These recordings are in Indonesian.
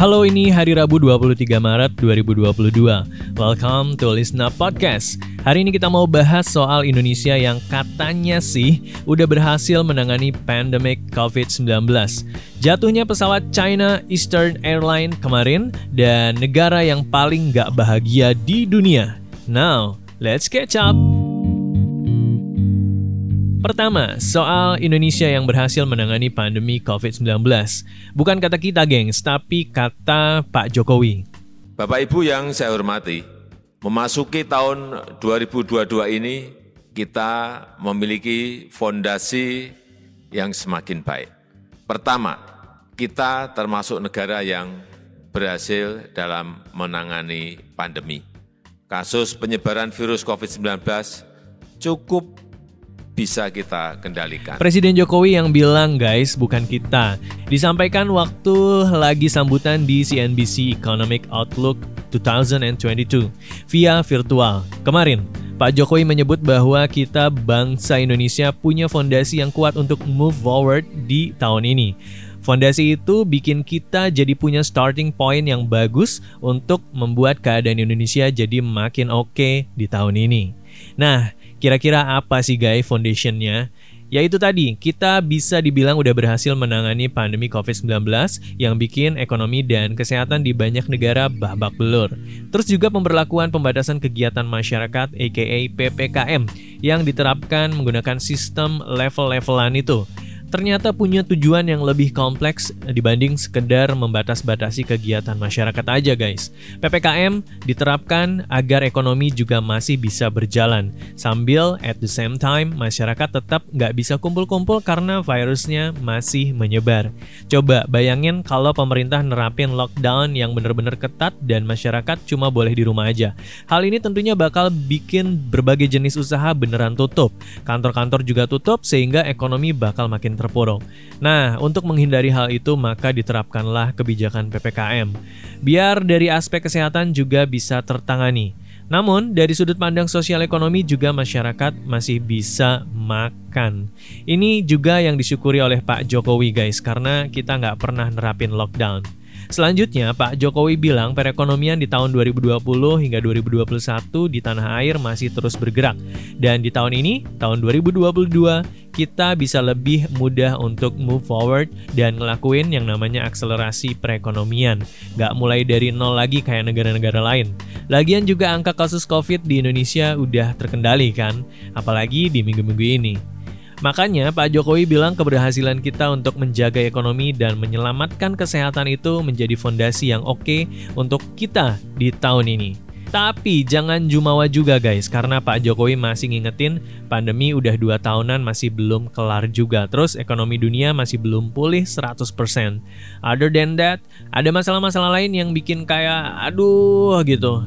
Halo, ini hari Rabu 23 Maret 2022. Welcome to Listen Up Podcast. Hari ini kita mau bahas soal Indonesia yang katanya sih udah berhasil menangani pandemic COVID-19. Jatuhnya pesawat China Eastern Airline kemarin dan negara yang paling gak bahagia di dunia. Now, let's catch up. Pertama, soal Indonesia yang berhasil menangani pandemi COVID-19. Bukan kata kita, gengs, tapi kata Pak Jokowi. Bapak Ibu yang saya hormati, memasuki tahun 2022 ini kita memiliki fondasi yang semakin baik. Pertama, kita termasuk negara yang berhasil dalam menangani pandemi. Kasus penyebaran virus COVID-19 cukup bisa kita kendalikan. Presiden Jokowi yang bilang guys, bukan kita. Disampaikan waktu lagi sambutan di CNBC Economic Outlook 2022 via virtual. Kemarin, Pak Jokowi menyebut bahwa kita bangsa Indonesia punya fondasi yang kuat untuk move forward di tahun ini. Fondasi itu bikin kita jadi punya starting point yang bagus untuk membuat keadaan Indonesia jadi makin oke okay di tahun ini. Nah, Kira-kira apa sih guys foundationnya? Yaitu tadi, kita bisa dibilang udah berhasil menangani pandemi COVID-19 yang bikin ekonomi dan kesehatan di banyak negara babak belur. Terus juga pemberlakuan pembatasan kegiatan masyarakat aka PPKM yang diterapkan menggunakan sistem level-levelan itu ternyata punya tujuan yang lebih kompleks dibanding sekedar membatas-batasi kegiatan masyarakat aja guys. PPKM diterapkan agar ekonomi juga masih bisa berjalan, sambil at the same time masyarakat tetap nggak bisa kumpul-kumpul karena virusnya masih menyebar. Coba bayangin kalau pemerintah nerapin lockdown yang benar-benar ketat dan masyarakat cuma boleh di rumah aja. Hal ini tentunya bakal bikin berbagai jenis usaha beneran tutup. Kantor-kantor juga tutup sehingga ekonomi bakal makin terpuruk. Nah, untuk menghindari hal itu maka diterapkanlah kebijakan PPKM. Biar dari aspek kesehatan juga bisa tertangani. Namun, dari sudut pandang sosial ekonomi juga masyarakat masih bisa makan. Ini juga yang disyukuri oleh Pak Jokowi guys, karena kita nggak pernah nerapin lockdown. Selanjutnya, Pak Jokowi bilang perekonomian di tahun 2020 hingga 2021 di tanah air masih terus bergerak. Dan di tahun ini, tahun 2022, kita bisa lebih mudah untuk move forward dan ngelakuin yang namanya akselerasi perekonomian. Gak mulai dari nol lagi kayak negara-negara lain. Lagian juga angka kasus COVID di Indonesia udah terkendali kan, apalagi di minggu-minggu ini. Makanya Pak Jokowi bilang keberhasilan kita untuk menjaga ekonomi dan menyelamatkan kesehatan itu menjadi fondasi yang oke untuk kita di tahun ini. Tapi jangan jumawa juga guys, karena Pak Jokowi masih ngingetin pandemi udah 2 tahunan masih belum kelar juga. Terus ekonomi dunia masih belum pulih 100%. Other than that, ada masalah-masalah lain yang bikin kayak aduh gitu.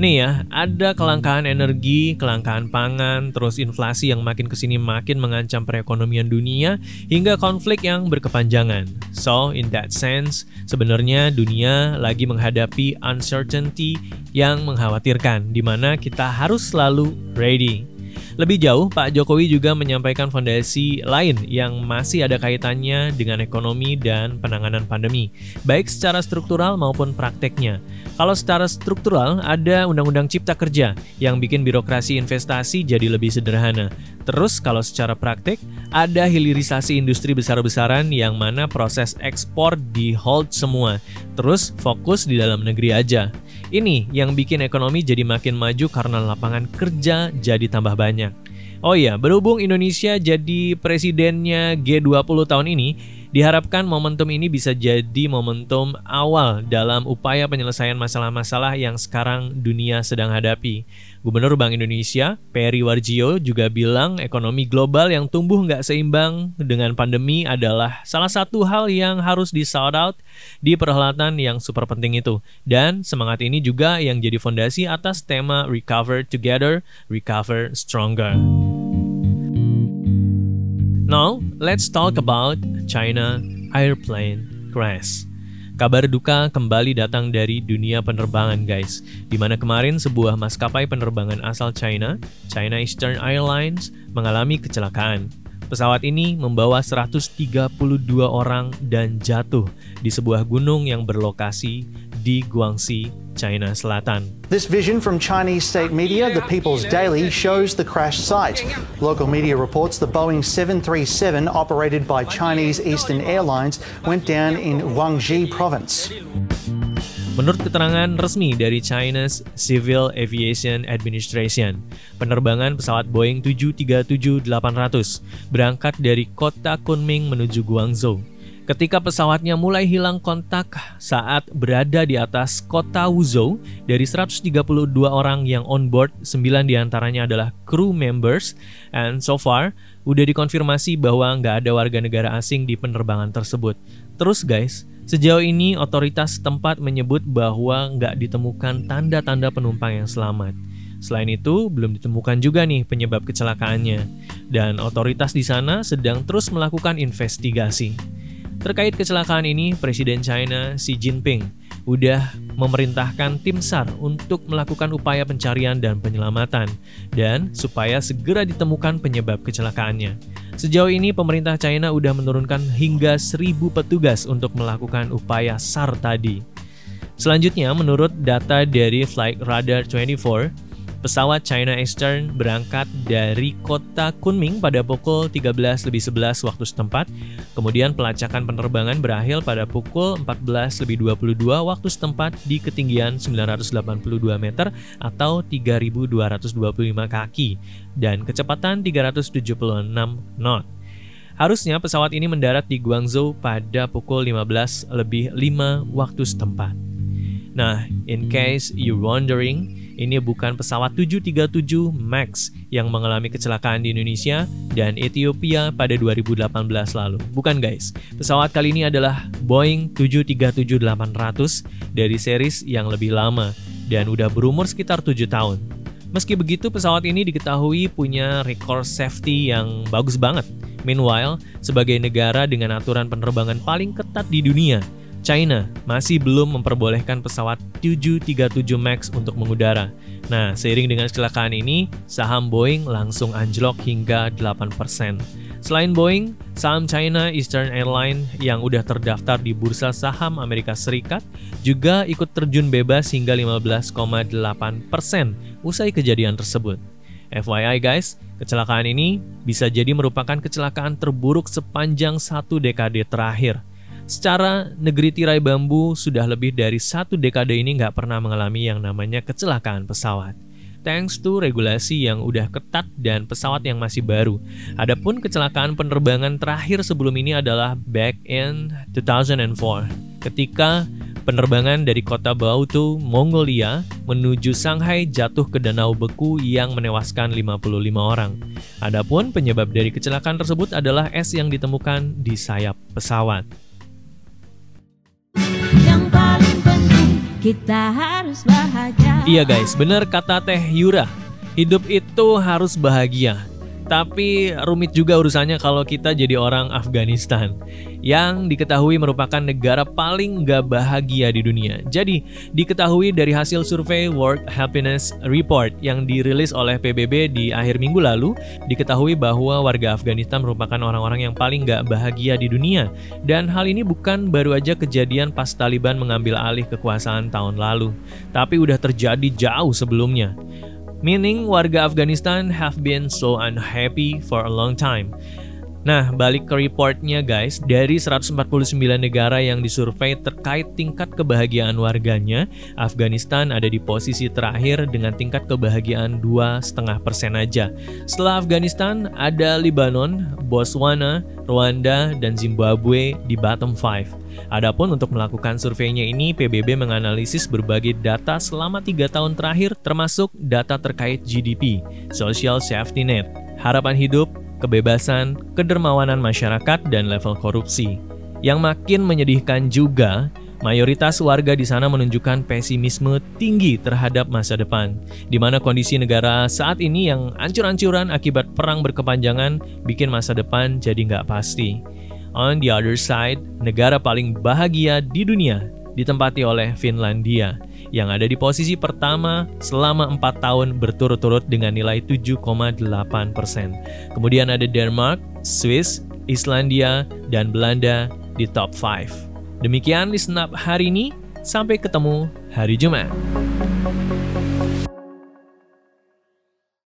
Nih ya, ada kelangkaan energi, kelangkaan pangan, terus inflasi yang makin ke sini makin mengancam perekonomian dunia, hingga konflik yang berkepanjangan. So, in that sense, sebenarnya dunia lagi menghadapi uncertainty yang mengkhawatirkan, di mana kita harus selalu ready. Lebih jauh, Pak Jokowi juga menyampaikan fondasi lain yang masih ada kaitannya dengan ekonomi dan penanganan pandemi, baik secara struktural maupun prakteknya. Kalau secara struktural, ada Undang-Undang Cipta Kerja yang bikin birokrasi investasi jadi lebih sederhana. Terus kalau secara praktek, ada hilirisasi industri besar-besaran yang mana proses ekspor di hold semua. Terus fokus di dalam negeri aja. Ini yang bikin ekonomi jadi makin maju karena lapangan kerja jadi tambah banyak. Oh iya, berhubung Indonesia jadi presidennya G20 tahun ini, Diharapkan momentum ini bisa jadi momentum awal dalam upaya penyelesaian masalah-masalah yang sekarang dunia sedang hadapi. Gubernur Bank Indonesia, Peri Warjio, juga bilang ekonomi global yang tumbuh nggak seimbang dengan pandemi adalah salah satu hal yang harus di out di perhelatan yang super penting itu. Dan semangat ini juga yang jadi fondasi atas tema Recover Together, Recover Stronger. Now, let's talk about China airplane crash. Kabar duka kembali datang dari dunia penerbangan guys, di mana kemarin sebuah maskapai penerbangan asal China, China Eastern Airlines, mengalami kecelakaan. Pesawat ini membawa 132 orang dan jatuh di sebuah gunung yang berlokasi di Guangxi, China Selatan. This vision from Chinese state media, the People's Daily, shows the crash site. Local media reports the Boeing 737 operated by Chinese Eastern Airlines went down in Guangxi province. Menurut keterangan resmi dari China's Civil Aviation Administration, penerbangan pesawat Boeing 737-800 berangkat dari kota Kunming menuju Guangzhou. Ketika pesawatnya mulai hilang kontak saat berada di atas kota Wuzhou, dari 132 orang yang on board, 9 di antaranya adalah crew members, and so far, udah dikonfirmasi bahwa nggak ada warga negara asing di penerbangan tersebut. Terus guys, Sejauh ini, otoritas tempat menyebut bahwa nggak ditemukan tanda-tanda penumpang yang selamat. Selain itu, belum ditemukan juga nih penyebab kecelakaannya, dan otoritas di sana sedang terus melakukan investigasi. Terkait kecelakaan ini, Presiden China Xi Jinping udah memerintahkan tim SAR untuk melakukan upaya pencarian dan penyelamatan, dan supaya segera ditemukan penyebab kecelakaannya. Sejauh ini pemerintah China udah menurunkan hingga 1000 petugas untuk melakukan upaya SAR tadi. Selanjutnya, menurut data dari Flight Radar 24, Pesawat China Eastern berangkat dari kota Kunming pada pukul 13.11 waktu setempat. Kemudian pelacakan penerbangan berakhir pada pukul 14.22 waktu setempat di ketinggian 982 meter atau 3.225 kaki dan kecepatan 376 knot. Harusnya pesawat ini mendarat di Guangzhou pada pukul 15 lebih 5 waktu setempat. Nah, in case you're wondering, ini bukan pesawat 737 MAX yang mengalami kecelakaan di Indonesia dan Ethiopia pada 2018 lalu. Bukan guys, pesawat kali ini adalah Boeing 737-800 dari series yang lebih lama dan udah berumur sekitar 7 tahun. Meski begitu, pesawat ini diketahui punya rekor safety yang bagus banget. Meanwhile, sebagai negara dengan aturan penerbangan paling ketat di dunia, China masih belum memperbolehkan pesawat 737 MAX untuk mengudara. Nah, seiring dengan kecelakaan ini, saham Boeing langsung anjlok hingga 8%. Selain Boeing, saham China Eastern Airlines yang udah terdaftar di bursa saham Amerika Serikat juga ikut terjun bebas hingga 15,8% usai kejadian tersebut. FYI guys, kecelakaan ini bisa jadi merupakan kecelakaan terburuk sepanjang satu dekade terakhir. Secara negeri tirai bambu sudah lebih dari satu dekade ini nggak pernah mengalami yang namanya kecelakaan pesawat. Thanks to regulasi yang udah ketat dan pesawat yang masih baru. Adapun kecelakaan penerbangan terakhir sebelum ini adalah back in 2004 ketika penerbangan dari kota Bautu, Mongolia menuju Shanghai jatuh ke danau beku yang menewaskan 55 orang. Adapun penyebab dari kecelakaan tersebut adalah es yang ditemukan di sayap pesawat. Kita harus bahagia. Iya guys, benar kata Teh Yura. Hidup itu harus bahagia. Tapi rumit juga urusannya kalau kita jadi orang Afghanistan yang diketahui merupakan negara paling gak bahagia di dunia. Jadi, diketahui dari hasil survei World Happiness Report yang dirilis oleh PBB di akhir minggu lalu, diketahui bahwa warga Afghanistan merupakan orang-orang yang paling gak bahagia di dunia. Dan hal ini bukan baru aja kejadian pas Taliban mengambil alih kekuasaan tahun lalu, tapi udah terjadi jauh sebelumnya meaning warga Afghanistan have been so unhappy for a long time. Nah, balik ke reportnya guys, dari 149 negara yang disurvei terkait tingkat kebahagiaan warganya, Afghanistan ada di posisi terakhir dengan tingkat kebahagiaan 2,5% aja. Setelah Afghanistan, ada Lebanon, Botswana, Rwanda, dan Zimbabwe di bottom 5. Adapun untuk melakukan surveinya ini, PBB menganalisis berbagai data selama tiga tahun terakhir termasuk data terkait GDP, Social Safety Net, harapan hidup, kebebasan, kedermawanan masyarakat, dan level korupsi. Yang makin menyedihkan juga, mayoritas warga di sana menunjukkan pesimisme tinggi terhadap masa depan, di mana kondisi negara saat ini yang ancur-ancuran akibat perang berkepanjangan bikin masa depan jadi nggak pasti. On the other side, negara paling bahagia di dunia ditempati oleh Finlandia yang ada di posisi pertama selama 4 tahun berturut-turut dengan nilai 7,8 persen. Kemudian ada Denmark, Swiss, Islandia, dan Belanda di top 5. Demikian listen up hari ini, sampai ketemu hari Jumat.